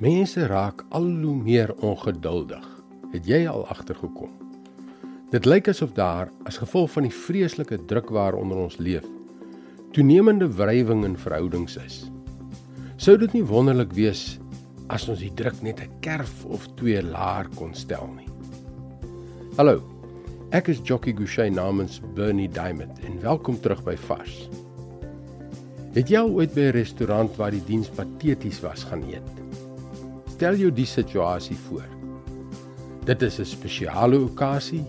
Mense raak al hoe meer ongeduldig. Het jy al agtergekom? Dit lyk asof daar as gevolg van die vreeslike druk waaronder ons leef, toenemende wrywing in verhoudings is. Sou dit nie wonderlik wees as ons die druk net 'n kerf of twee laer kon stel nie? Hallo. Ek is Jockey Gouchee namens Bernie Diamond en welkom terug by Vars. Het jy al ooit by 'n restaurant waar die diens pateties was gaan eet? Stel jou die situasie voor. Dit is 'n spesiale okasie.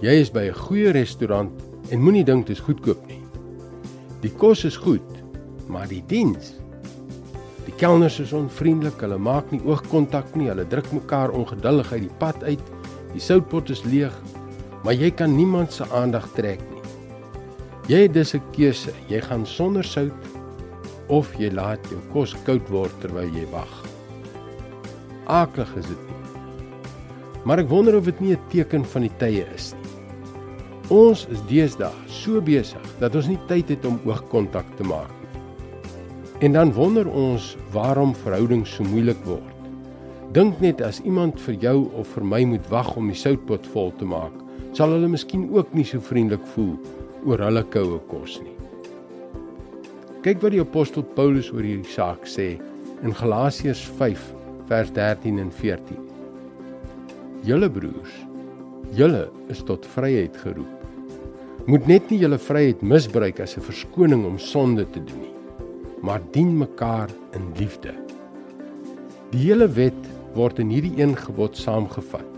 Jy is by 'n goeie restaurant en moenie dink dit is goedkoop nie. Die kos is goed, maar die diens. Die kelners is onvriendelik, hulle maak nie oogkontak nie, hulle druk mekaar ongeduldig uit die pad uit. Die soutpot is leeg, maar jy kan niemand se aandag trek nie. Jy het dus 'n keuse. Jy gaan sonder sout of jy laat jou kos koud word terwyl jy wag aaklig is dit nie. Maar ek wonder of dit nie 'n teken van die tye is nie. Ons is deesdae so besig dat ons nie tyd het om oogkontak te maak nie. En dan wonder ons waarom verhoudings so moeilik word. Dink net as iemand vir jou of vir my moet wag om die soutpot vol te maak, sal hulle miskien ook nie so vriendelik voel oor hulle koue kos nie. Kyk wat die apostel Paulus oor hierdie saak sê in Galasiërs vers 13 en 14. Julle broers, julle is tot vryheid geroep. Moet net nie julle vryheid misbruik as 'n verskoning om sonde te doen nie, maar dien mekaar in liefde. Die hele wet word in hierdie een gebod saamgevat.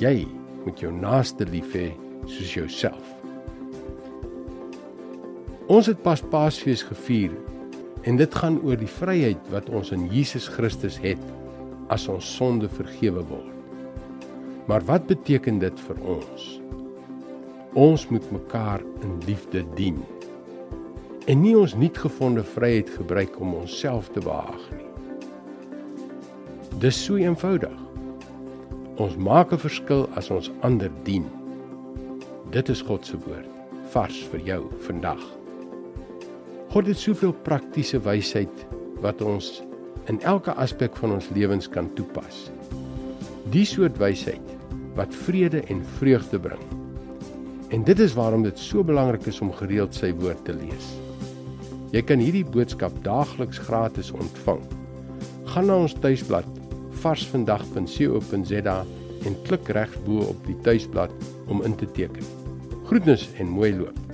Jy moet jou naaste lief hê soos jouself. Ons het pas Paasfees gevier En dit gaan oor die vryheid wat ons in Jesus Christus het as ons sonde vergewe word. Maar wat beteken dit vir ons? Ons moet mekaar in liefde dien. En nie ons nuutgevonde vryheid gebruik om onsself te behaag nie. Dis so eenvoudig. Ons maak 'n verskil as ons ander dien. Dit is God se woord vars vir jou vandag. God het soveel praktiese wysheid wat ons in elke aspek van ons lewens kan toepas. Die soort wysheid wat vrede en vreugde bring. En dit is waarom dit so belangrik is om gereeld sy woord te lees. Jy kan hierdie boodskap daagliks gratis ontvang. Gaan na ons tuisblad varsvandag.co.za en klik regsbo op die tuisblad om in te teken. Groetnis en mooi loop.